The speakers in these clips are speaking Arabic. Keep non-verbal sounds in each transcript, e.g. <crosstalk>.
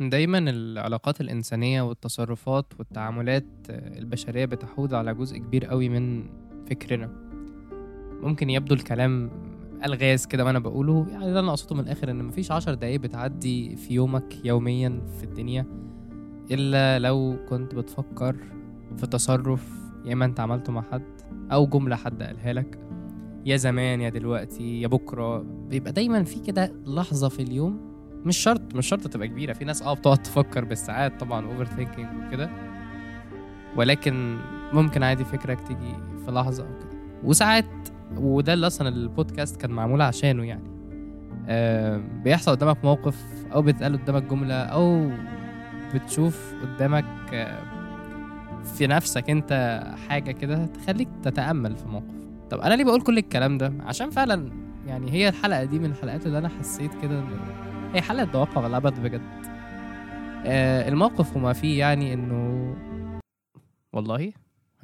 دايما العلاقات الإنسانية والتصرفات والتعاملات البشرية بتحوز على جزء كبير قوي من فكرنا. ممكن يبدو الكلام ألغاز كده وأنا بقوله يعني اللي أنا أقصده من الآخر إن مفيش عشر دقايق بتعدي في يومك يوميا في الدنيا إلا لو كنت بتفكر في تصرف يا إما أنت عملته مع حد أو جملة حد قالها لك يا زمان يا دلوقتي يا بكرة. بيبقى دايما في كده لحظة في اليوم مش شرط مش شرط تبقى كبيرة. في ناس آه بتقعد تفكر بالساعات طبعا overthinking وكده. ولكن ممكن عادي فكرك تيجي في لحظة أو كده. وساعات وده اللي أصلا البودكاست كان معمول عشانه يعني. آه بيحصل قدامك موقف أو بتقال قدامك جملة أو بتشوف قدامك في نفسك أنت حاجة كده تخليك تتأمل في موقف. طب أنا ليه بقول كل الكلام ده؟ عشان فعلا يعني هي الحلقة دي من الحلقات اللي أنا حسيت كده هي حلقة توقع والعبث بجد. آه الموقف وما فيه يعني إنه والله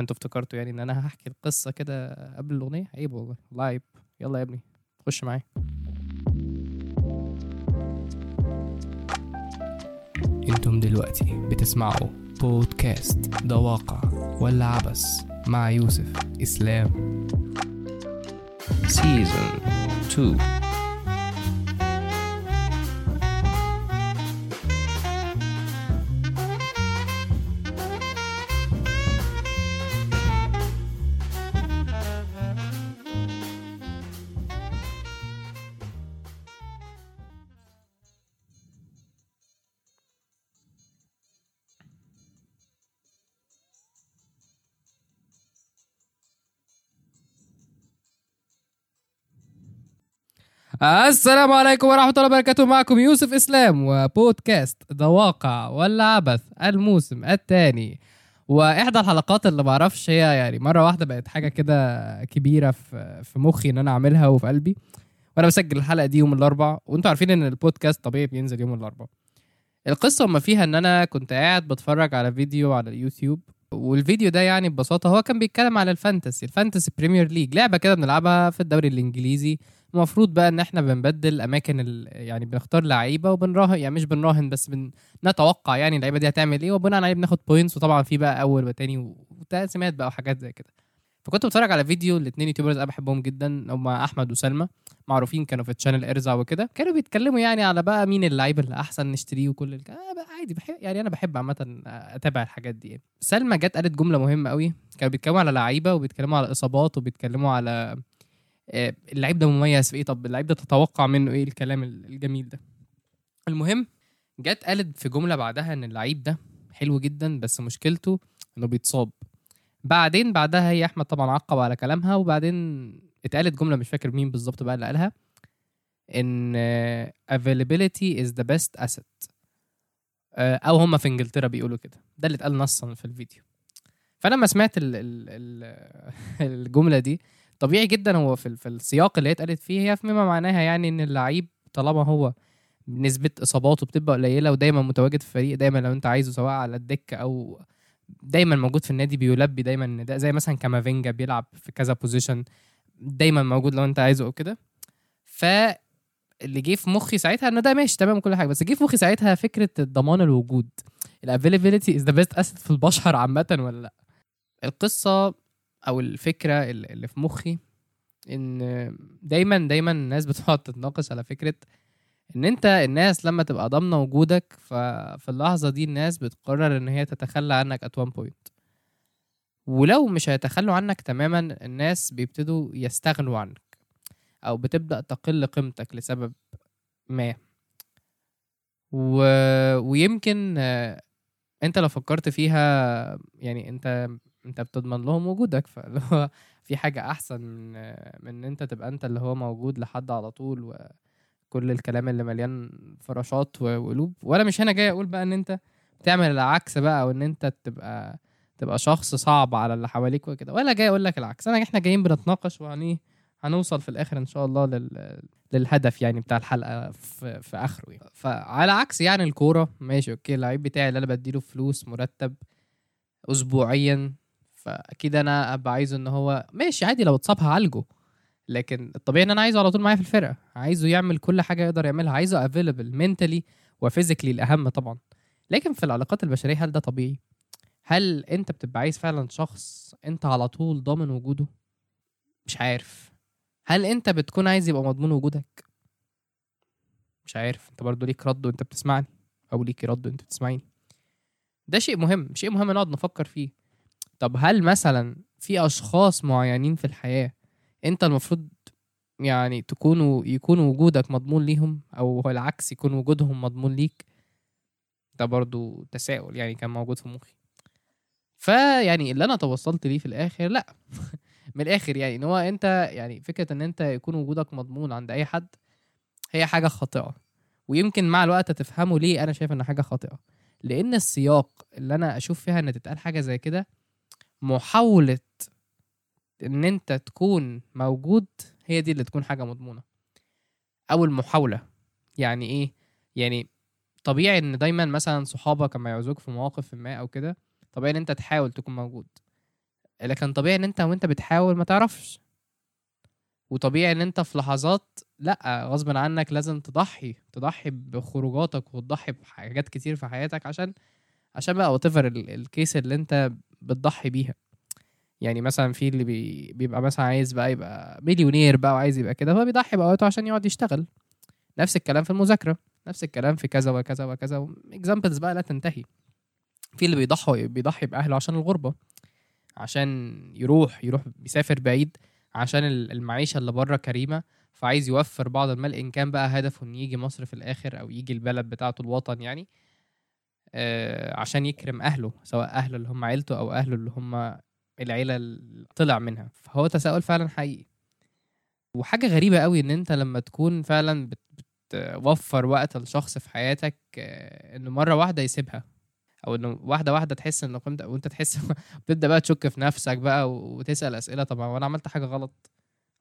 أنتوا افتكرتوا يعني إن أنا هحكي القصة كده قبل الأغنية؟ عيب والله والله عيب. يلا يا ابني خش معايا. أنتم دلوقتي بتسمعوا بودكاست ده واقع ولا عبث مع يوسف إسلام. سيزون 2 السلام عليكم ورحمة الله وبركاته. معكم يوسف إسلام وبودكاست ده واقع ولا عبث الموسم الثاني. وإحدى الحلقات اللي معرفش هي يعني مرة واحدة بقت حاجة كده كبيرة في في مخي إن أنا أعملها وفي قلبي. وأنا بسجل الحلقة دي يوم الأربع. وأنتوا عارفين إن البودكاست طبيعي بينزل يوم الأربع. القصة ما فيها إن أنا كنت قاعد بتفرج على فيديو على اليوتيوب. والفيديو ده يعني ببساطة هو كان بيتكلم على ال fantasy ال fantasy Premier League لعبة كده بنلعبها في الدوري الإنجليزي. المفروض بقى إن إحنا بنبدل اماكن ال... يعني بنختار لعيبة وبنراهن يعني مش بنراهن بس بنتوقع يعني اللعيبة دي هتعمل إيه وبناء عليه بناخد points وطبعا في بقى أول وتاني وتقسيمات بقى وحاجات زي كده. فكنت بتفرج على فيديو لاثنين YouTubers أنا بحبهم جدا هم أحمد وسلمى معروفين كانوا في channel ارزع وكده كانوا بيتكلموا يعني على بقى مين اللعيب اللي أحسن نشتريه وكل الك... آه بقى عادي بحب يعني أنا بحب عامة أتابع الحاجات دي يعني. سلمى جت قالت جملة مهمة قوي كانوا بيتكلموا على لعيبة وبيتكلموا على إصابات وبيتكلموا على اللعيب ده مميز في إيه طب اللعيب ده تتوقع منه إيه الكلام الجميل ده المهم جت قالت في جملة بعدها إن اللعيب ده حلو جدا بس مشكلته إنه بيتصاب بعدين بعدها هي أحمد طبعا عقب على كلامها وبعدين اتقالت جملة مش فاكر مين بالظبط بقى اللي قالها إن availability is the best asset. أو هم في إنجلترا بيقولوا كده. ده اللي اتقال نصا في الفيديو. فأنا لما سمعت ال ال ال <laughs> الجملة دي طبيعي جدا هو في, في السياق اللي هي اتقالت فيه هي فيما معناها يعني إن اللعيب طالما هو نسبة إصاباته بتبقى قليلة ودايما متواجد في الفريق دايما لو أنت عايزه سواء على الدكة أو دايما موجود في النادي بيلبي دايما إن ده زي مثلا كامافينجا بيلعب في كذا position دايما موجود لو أنت عايزه أو كده. ف اللي جه في مخي ساعتها إن ده ماشي تمام كل حاجة. بس جه في مخي ساعتها فكرة ضمان الوجود. ال availability is the best asset في البشر عامة ولا لأ؟ القصة أو الفكرة اللي في مخي إن دايما دايما الناس بتقعد تتناقش على فكرة إن أنت الناس لما تبقى ضامنة وجودك ففي اللحظة دي الناس بتقرر إن هي تتخلى عنك at one point ولو مش هيتخلوا عنك تماما الناس بيبتدوا يستغنوا عنك أو بتبدأ تقل قيمتك لسبب ما. و... ويمكن أنت لو فكرت فيها يعني أنت أنت بتضمن لهم وجودك فاللي هو في حاجة أحسن من من إن أنت تبقى أنت اللي هو موجود لحد على طول وكل الكلام اللي مليان فراشات وقلوب. وأنا مش هنا جاي أقول بقى إن أنت تعمل العكس بقى أو إن أنت تبقى تبقى شخص صعب على اللي حواليك وكده. ولا جاي أقول لك العكس. أنا إحنا جايين بنتناقش وهني هنوصل في الآخر إن شاء الله لل... للهدف يعني بتاع الحلقة في, في آخره يعني. فعلى عكس يعني الكورة ماشي okay اللعيب بتاعي اللي أنا بديله فلوس مرتب أسبوعيا فأكيد أنا أبقى عايزه إن هو ماشي عادي لو اتصاب هعالجه. لكن الطبيعي إن أنا عايزه على طول معايا في الفرقة. عايزه يعمل كل حاجة يقدر يعملها. عايزه available mentally و physically الاهم طبعا. لكن في العلاقات البشرية هل ده طبيعي؟ هل أنت بتبقى عايز فعلا شخص أنت على طول ضامن وجوده؟ مش عارف. هل أنت بتكون عايز يبقى مضمون وجودك؟ مش عارف. أنت برضو ليك رد وأنت بتسمعني. أو ليكي رد وأنت بتسمعيني. ده شيء مهم. شيء مهم نقعد نفكر فيه. طب هل مثلا في أشخاص معينين في الحياة انت المفروض يعني تكونوا يكون وجودك مضمون ليهم أو هو العكس يكون وجودهم مضمون ليك. ده برضو تساؤل يعني كان موجود في مخي. فيعني اللي أنا توصلت ليه في الآخر لا. <laughs> من الآخر يعني ان هو انت يعني فكرة ان انت يكون وجودك مضمون عند اي حد هي حاجة خاطئة. ويمكن مع الوقت تفهموا ليه أنا شايف ان حاجة خاطئة. لأن السياق اللي أنا أشوف فيها ان تتقال حاجة زي كده محاولة إن أنت تكون موجود هي دي اللي تكون حاجة مضمونة. أو المحاولة. يعني إيه؟ يعني طبيعي إن دايما مثلا صحابك لما يعوزوك في مواقف ما أو كده طبيعي إن أنت تحاول تكون موجود. لكن طبيعي إن أنت وأنت بتحاول ما تعرفش. وطبيعي إن أنت في لحظات لأ غصب عنك لازم تضحي. تضحي بخروجاتك وتضحي بحاجات كتير في حياتك عشان عشان بقى وتفر الكيس اللي أنت بتضحي بيها. يعني مثلا في اللي بي بيبقى مثلا عايز بقى يبقى مليونير بقى وعايز يبقى كده فهو بيضحي بأوقاته عشان يقعد يشتغل. نفس الكلام في المذاكرة نفس الكلام في كذا وكذا وكذا اكزامبلز بقى لا تنتهي. في اللي بيضحي بيضحي بأهله عشان الغربة عشان يروح يروح بيسافر بعيد عشان المعيشة اللي بره كريمة فعايز يوفر بعض المال إن كان بقى هدفه إن يجي مصر في الآخر أو يجي البلد بتاعته الوطن يعني آه عشان يكرم أهله سواء أهله اللي هم عيلته أو أهله اللي هم العيلة اللي طلع منها. فهو تساؤل فعلا حقيقي. وحاجة غريبة قوي إن أنت لما تكون فعلا بت بتوفر وقت لشخص في حياتك آه إنه مرة واحدة يسيبها. أو إنه واحدة واحدة تحس ان قيمتك وأنت تحس <laughs> بتبدأ بقى تشك في نفسك بقى وتسأل أسئلة طب هو أنا عملت حاجة غلط؟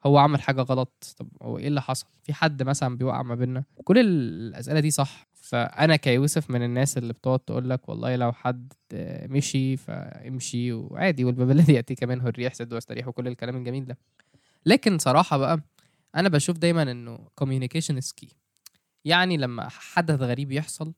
هو عمل حاجة غلط؟ طب هو إيه اللي حصل؟ في حد مثلا بيوقع ما بيننا؟ كل الأسئلة دي صح. فأنا كيوسف من الناس اللي بتقعد تقول لك والله لو حد مشي فامشي وعادي والباب الذي يأتيك منه الريح سد واستريح وكل الكلام الجميل ده. لكن صراحة بقى أنا بشوف دايما إنه is key. يعني لما حدث غريب يحصل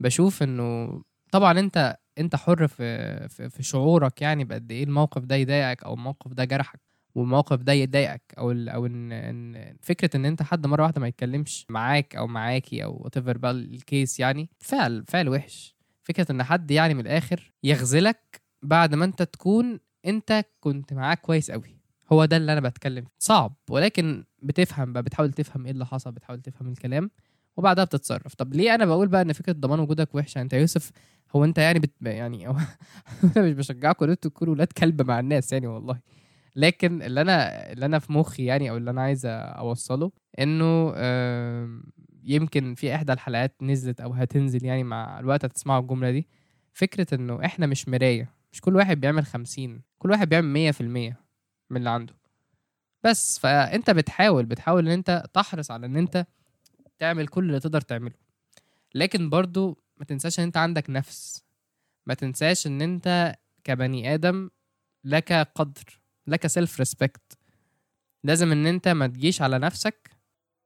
بشوف إنه طبعا أنت أنت حر في في, في شعورك يعني بقد إيه الموقف ده يضايقك أو الموقف ده جرحك. والموقف ده يضايقك أو أو إن, إن فكرة إن أنت حد مرة واحدة ما يتكلمش معاك أو معاكي أو وات بقى الكيس يعني فعل فعل وحش. فكرة إن حد يعني من الآخر يغزلك بعد ما أنت تكون أنت كنت معاه كويس قوي هو ده اللي أنا بتكلم صعب ولكن بتفهم بقى بتحاول تفهم إيه اللي حصل بتحاول تفهم الكلام وبعدها بتتصرف. طب ليه أنا بقول بقى إن فكرة ضمان وجودك وحشة؟ أنت يا يوسف هو أنت يعني بت... يعني <laughs> أنا مش بشجعكم إن أنتوا تكونوا ولاد كلب مع الناس يعني والله. لكن اللي أنا اللي أنا في مخي يعني أو اللي أنا عايز أوصله إنه يمكن في إحدى الحلقات نزلت أو هتنزل يعني مع الوقت هتسمعوا الجملة دي فكرة إنه إحنا مش مراية مش كل واحد بيعمل خمسين كل واحد بيعمل مية في المية من اللي عنده. بس فأنت بتحاول بتحاول إن أنت تحرص على إن أنت تعمل كل اللي تقدر تعمله. لكن برضو ما تنساش إن أنت عندك نفس. ما تنساش إن أنت كبني آدم لك قدر. لك self respect لازم إن أنت ما تجيش على نفسك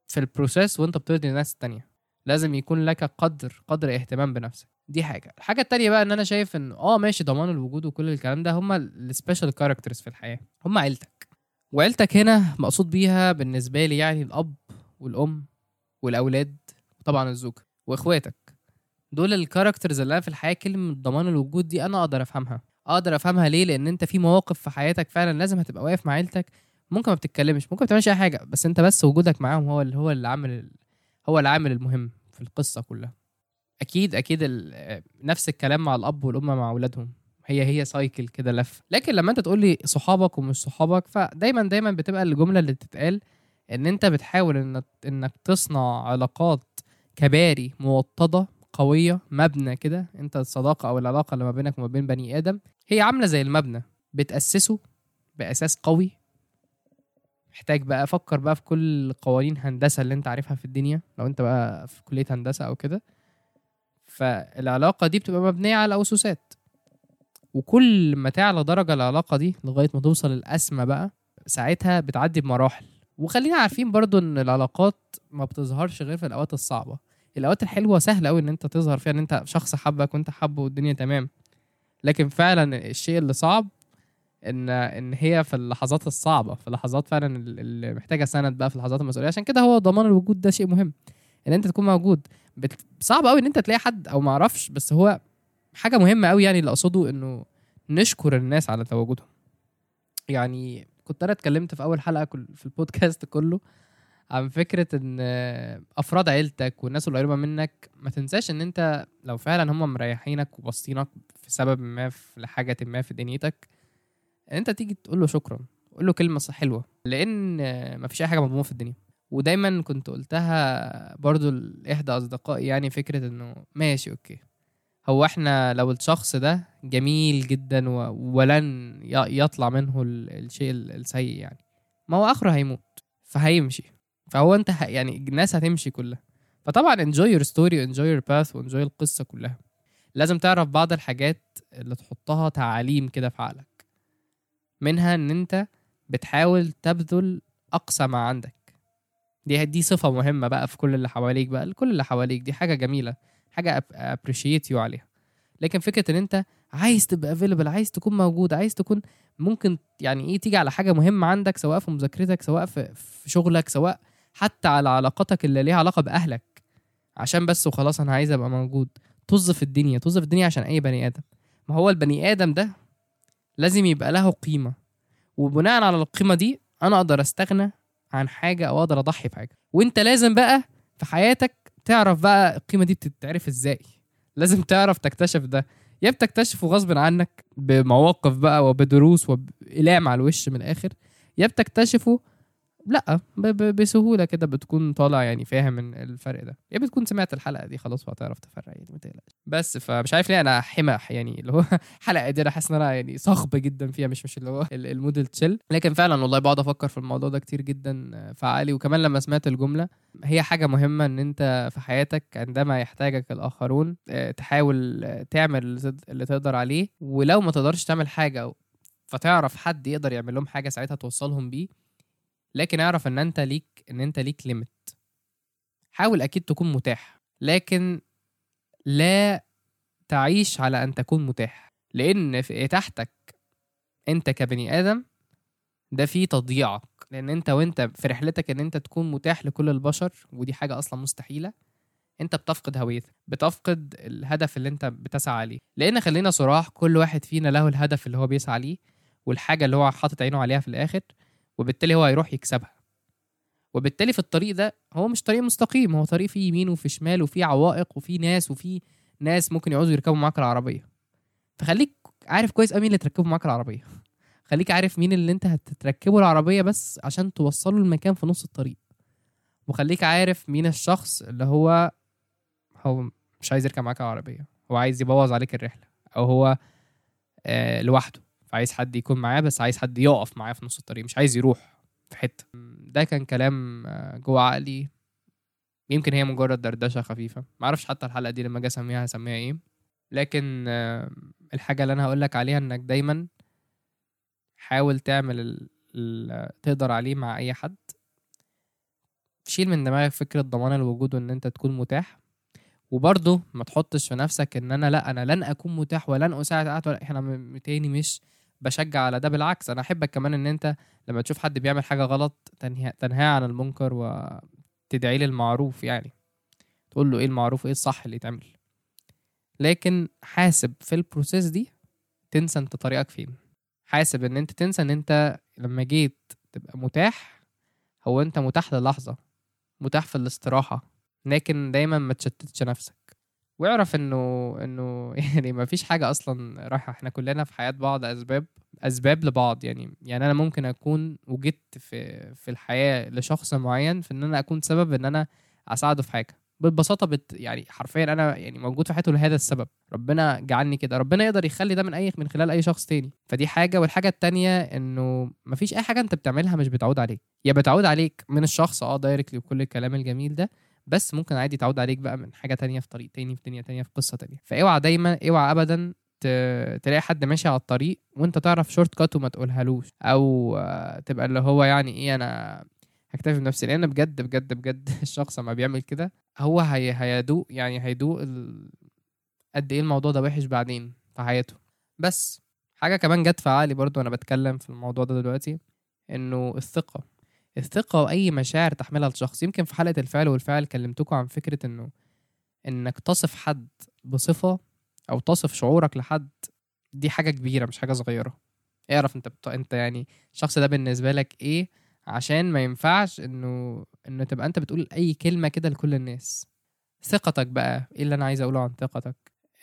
في ال process وأنت بترضي الناس التانية. لازم يكون لك قدر قدر اهتمام بنفسك. دي حاجة. الحاجة التانية بقى إن أنا شايف إن آه ماشي ضمان الوجود وكل الكلام ده هما ال special characters في الحياة. هما عيلتك. وعيلتك هنا مقصود بيها بالنسبة لي يعني الأب والأم والأولاد وطبعا الزوجه وإخواتك. دول ال characters اللي أنا في الحياة كلمة ضمان الوجود دي أنا أقدر أفهمها. أقدر افهمها ليه؟ لأن انت في مواقف في حياتك فعلا لازم هتبقى واقف مع عيلتك ممكن ما بتتكلمش ممكن ما بتعملش أي حاجة بس انت بس وجودك معاهم هو اللي هو اللي عامل هو العامل المهم في القصة كلها. أكيد أكيد نفس الكلام مع الأب والأم مع أولادهم. هي هي سايكل كده لف. لكن لما انت تقول لي صحابك ومش صحابك فدايما دايما بتبقى الجملة اللي بتتقال إن انت بتحاول إنك إنك تصنع علاقات كباري موطدة قوية مبنى كده انت الصداقة أو العلاقة اللي ما بينك وما بين بني آدم هي عاملة زي المبنى بتأسسه بأساس قوي. محتاج بقى أفكر بقى في كل قوانين هندسة اللي انت عارفها في الدنيا لو انت بقى في كلية هندسة أو كده. فالعلاقة دي بتبقى مبنية على أسسات. وكل ما تعلى درجة العلاقة دي لغاية ما توصل الاسمى بقى ساعتها بتعدي بمراحل. وخلينا عارفين برضو إن العلاقات ما بتظهرش غير في الأوقات الصعبة. الأوقات الحلوة سهل قوي إن أنت تظهر فيها إن أنت شخص حبك وأنت حبه والدنيا تمام. لكن فعلا الشيء اللي صعب إن إن هي في اللحظات الصعبة في اللحظات فعلا اللي محتاجة سند بقى في لحظات المسؤولية. عشان كده هو ضمان الوجود ده شيء مهم إن أنت تكون موجود. بت- صعب قوي إن أنت تلاقي حد أو ما أعرفش بس هو حاجة مهمة قوي يعني اللي أقصده إنه نشكر الناس على تواجدهم. يعني كنت أنا اتكلمت في أول حلقة في البودكاست كله عن فكرة إن أفراد عيلتك والناس القريبة منك ما تنساش إن أنت لو فعلا هم مريحينك وباسطينك في سبب ما في لحاجة ما في دنيتك أنت تيجي تقول له شكرا قول له كلمة حلوة لأن ما فيش أي حاجة مضمونة في الدنيا. ودايما كنت قلتها برضو لإحدى أصدقائي يعني فكرة إنه ماشي أوكي. هو إحنا لو الشخص ده جميل جدا ولن يطلع منه ال- الشيء ال- السيء يعني. ما هو آخره هيموت فهيمشي. فهو انت. يعني الناس هتمشي كلها. فطبعا enjoy your story enjoy your path و enjoy القصة كلها. لازم تعرف بعض الحاجات اللي تحطها تعاليم كده في عقلك. منها إن أنت بتحاول تبذل أقصى ما عندك. دي دي صفة مهمة بقى في كل اللي حواليك بقى كل اللي حواليك. دي حاجة جميلة حاجة appreciate you عليها. لكن فكرة إن أنت عايز تبقى available عايز تكون موجود عايز تكون ممكن يعني إيه تيجي على حاجة مهمة عندك سواء في مذاكرتك سواء في شغلك سواء حتى على علاقاتك اللي ليها علاقة بأهلك. عشان بس وخلاص أنا عايز أبقى موجود. طز في الدنيا طز في الدنيا عشان أي بني آدم. ما هو البني آدم ده لازم يبقى له قيمة. وبناء على القيمة دي أنا أقدر أستغنى عن حاجة أو أقدر أضحي بحاجة. وأنت لازم بقى في حياتك تعرف بقى القيمة دي بتتعرف إزاي. لازم تعرف تكتشف ده. يا بتكتشفه غصب عنك بمواقف بقى وبدروس وبإلام على الوش من الآخر يا بتكتشفه لا بسهولة كده بتكون طالع يعني فاهم الفرق ده. يا بتكون سمعت الحلقة دي خلاص وهتعرف تفرق يعني ما تقلقش. بس فمش عارف ليه أنا حمح يعني اللي هو <laughs> حلقة دي أنا حاسس إن أنا يعني صخب جدا فيها مش مش اللي هو ال- المود التشيل. لكن فعلا والله بقعد أفكر في الموضوع ده كتير جدا في عقلي وكمان لما سمعت الجملة هي حاجة مهمة إن أنت في حياتك عندما يحتاجك الآخرون آه، تحاول تعمل اللي تقدر عليه. ولو ما تقدرش تعمل حاجة فتعرف حد يقدر يعمل لهم حاجة ساعتها توصلهم بيه لكن أعرف إن أنت ليك إن أنت ليك ليميت حاول أكيد تكون متاح لكن لا تعيش على أن تكون متاح لأن في تحتك أنت كبني آدم ده فيه تضييعك. لأن أنت وأنت في رحلتك إن أنت تكون متاح لكل البشر ودي حاجة أصلا مستحيلة. أنت بتفقد هويتك بتفقد الهدف اللي أنت بتسعى عليه لأن خلينا صراح كل واحد فينا له الهدف اللي هو بيسعى ليه والحاجة اللي هو حاطط عينه عليها في الآخر. وبالتالي هو هيروح يكسبها. وبالتالي في الطريق ده هو مش طريق مستقيم هو طريق فيه يمين وفي شمال وفيه عوائق وفيه ناس وفيه ناس ممكن يعوزوا يركبوا معاك العربية. فخليك عارف كويس قوي مين اللي تركبه معاك العربية. <laughs> خليك عارف مين اللي أنت هتتركبه العربية بس عشان توصله المكان في نص الطريق. وخليك عارف مين الشخص اللي هو هو مش عايز يركب معاك العربية. هو عايز يبوظ عليك الرحلة أو هو آه لوحده. فعايز حد يكون معاه بس عايز حد يقف معاه في نص الطريق مش عايز يروح في حتة. ده كان كلام آه، جوه عقلي. يمكن هي مجرد دردشة خفيفة. معرفش حتى الحلقة دي لما أجي اسميها هسميها إيه. لكن الحاجة اللي أنا هقول لك عليها انك دايما حاول تعمل ال- ال- تقدر عليه مع اي حد. شيل من دماغك فكرة ضمان الوجود وان انت تكون متاح. وبرضه ما تحطش في نفسك ان أنا لا أنا لن اكون متاح ولن اساعد احد ولا إحنا تاني مش بشجع على ده. بالعكس أنا أحبك كمان إن أنت لما تشوف حد بيعمل حاجة غلط تنهي تنهاه عن المنكر وتدعي له المعروف يعني. تقول له إيه المعروف إيه الصح اللي يتعمل. لكن حاسب في البروسيس دي تنسى أنت طريقك فين. حاسب إن أنت تنسى إن أنت لما جيت تبقى متاح هو أنت متاح للحظة متاح في الاستراحة لكن دايما ما تشتتش نفسك. واعرف إنه إنه <laughs> يعني ما فيش حاجة أصلا رايحة. إحنا كلنا في حياة بعض أسباب أسباب لبعض. يعني يعني أنا ممكن أكون وجدت في في الحياة لشخص معين في إن أنا أكون سبب إن أنا أساعده في حاجة. ببساطه بت يعني حرفيا أنا يعني موجود في حياته لهذا السبب. ربنا جعلني كده. ربنا يقدر يخلي ده من أي من خلال أي شخص تاني. فدي حاجة. والحاجة التانية إنه مفيش أي حاجة أنت بتعملها مش بتعود عليك. يا بتعود عليك من الشخص آه دايركتلي وكل الكلام الجميل ده بس ممكن عادي تعود عليك بقى من حاجة تانية في طريق تاني في دنيا تانية في قصة تانية. فاوعى دايما اوعى ابدا تلاقي حد ماشي على الطريق وأنت تعرف شورت كات وما تقولهالوش. أو آه، تبقى اللي هو يعني إيه أنا هكتفي بنفسي لأن بجد بجد بجد <laughs> الشخص لما بيعمل كده هو هي هيدوق يعني هيدوق ال... قد إيه الموضوع ده وحش بعدين في حياته. بس حاجة كمان جت في عقلي برضو وأنا بتكلم في الموضوع ده دلوقتي إنه الثقة. الثقة وأي مشاعر تحملها الشخص. يمكن في حلقة الفعل والفعل كلمتكم عن فكرة إنه إنك تصف حد بصفة أو تصف شعورك لحد دي حاجة كبيرة مش حاجة صغيرة. اعرف أنت بت... أنت يعني الشخص ده بالنسبة لك إيه عشان ما ينفعش إنه إنه تبقى أنت بتقول أي كلمة كده لكل الناس. ثقتك بقى إيه اللي أنا عايز أقوله عن ثقتك؟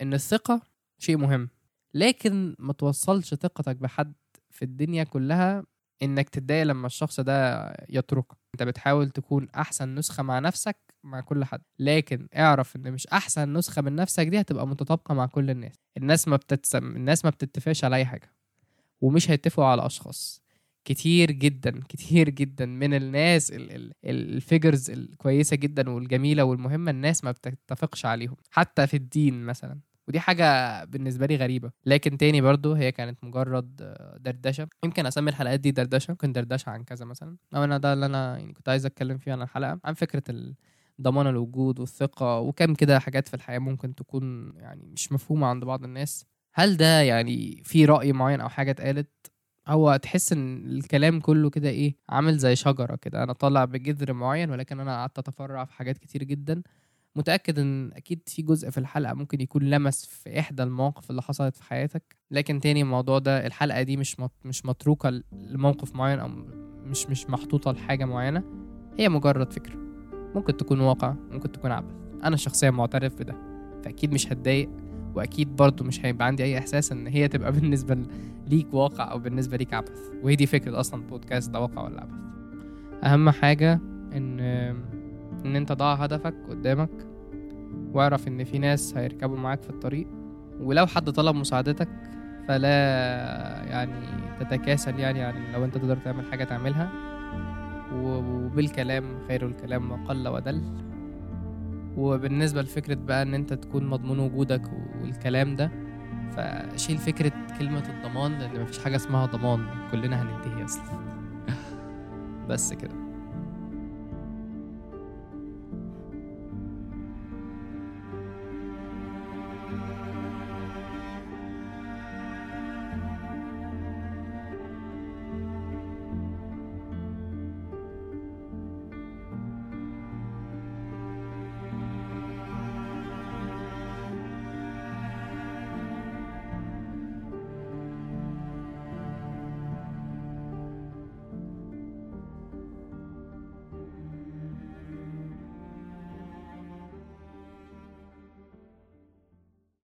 إن الثقة شيء مهم لكن ما توصلش ثقتك بحد في الدنيا كلها إنك تتضايق لما الشخص ده يتركك. أنت بتحاول تكون أحسن نسخة مع نفسك مع كل حد. لكن اعرف إن مش أحسن نسخة من نفسك دي هتبقى متطابقة مع كل الناس. الناس ما بتتسم الناس ما بتتفقش على أي حاجة. ومش هيتفقوا على أشخاص. كتير جدا كتير جدا من الناس الفيجرز الكويسة جدا والجميلة والمهمة الناس ما بتتفقش عليهم. حتى في الدين مثلا. ودي حاجة بالنسبة لي غريبة. لكن تاني برضو هي كانت مجرد دردشة. يمكن أسمي الحلقات دي دردشة ممكن دردشة عن كذا مثلا. أو أنا ده اللي أنا يعني كنت عايز أتكلم فيه عن الحلقة. عن فكرة ضمان الوجود والثقة وكم كده حاجات في الحياة ممكن تكون يعني مش مفهومة عند بعض الناس. هل ده يعني في رأي معين أو حاجة اتقالت؟ هو تحس إن الكلام كله كده إيه عامل زي شجرة كده. أنا طالع بجذر معين ولكن أنا قعدت أتفرع في حاجات كتير جدا. متأكد إن أكيد في جزء في الحلقة ممكن يكون لمس في إحدى المواقف اللي حصلت في حياتك لكن تاني الموضوع ده الحلقة دي مش مش متروكة لموقف معين أو مش مش محطوطة لحاجة معينة هي مجرد فكرة. ممكن تكون واقع ممكن تكون عبث. أنا شخصيا معترف بده فأكيد مش هتضايق وأكيد برضو مش هيبقى عندي أي إحساس إن هي تبقى <laughs> بالنسبة ليك واقع أو بالنسبة ليك عبث. وهي دي فكرة أصلا بودكاست ده واقع ولا عبث. أهم حاجة إن إن أنت ضع هدفك قدامك واعرف إن في ناس هيركبوا معاك في الطريق. ولو حد طلب مساعدتك فلا يعني تتكاسل يعني يعني لو أنت تقدر تعمل حاجة تعملها. وبالكلام خير الكلام وقل ودل. وبالنسبة لفكرة بقى إن أنت تكون مضمون وجودك والكلام ده فشيل فكرة كلمة الضمان لأن مفيش حاجة اسمها ضمان كلنا هننتهي أصلا <laughs> بس كده.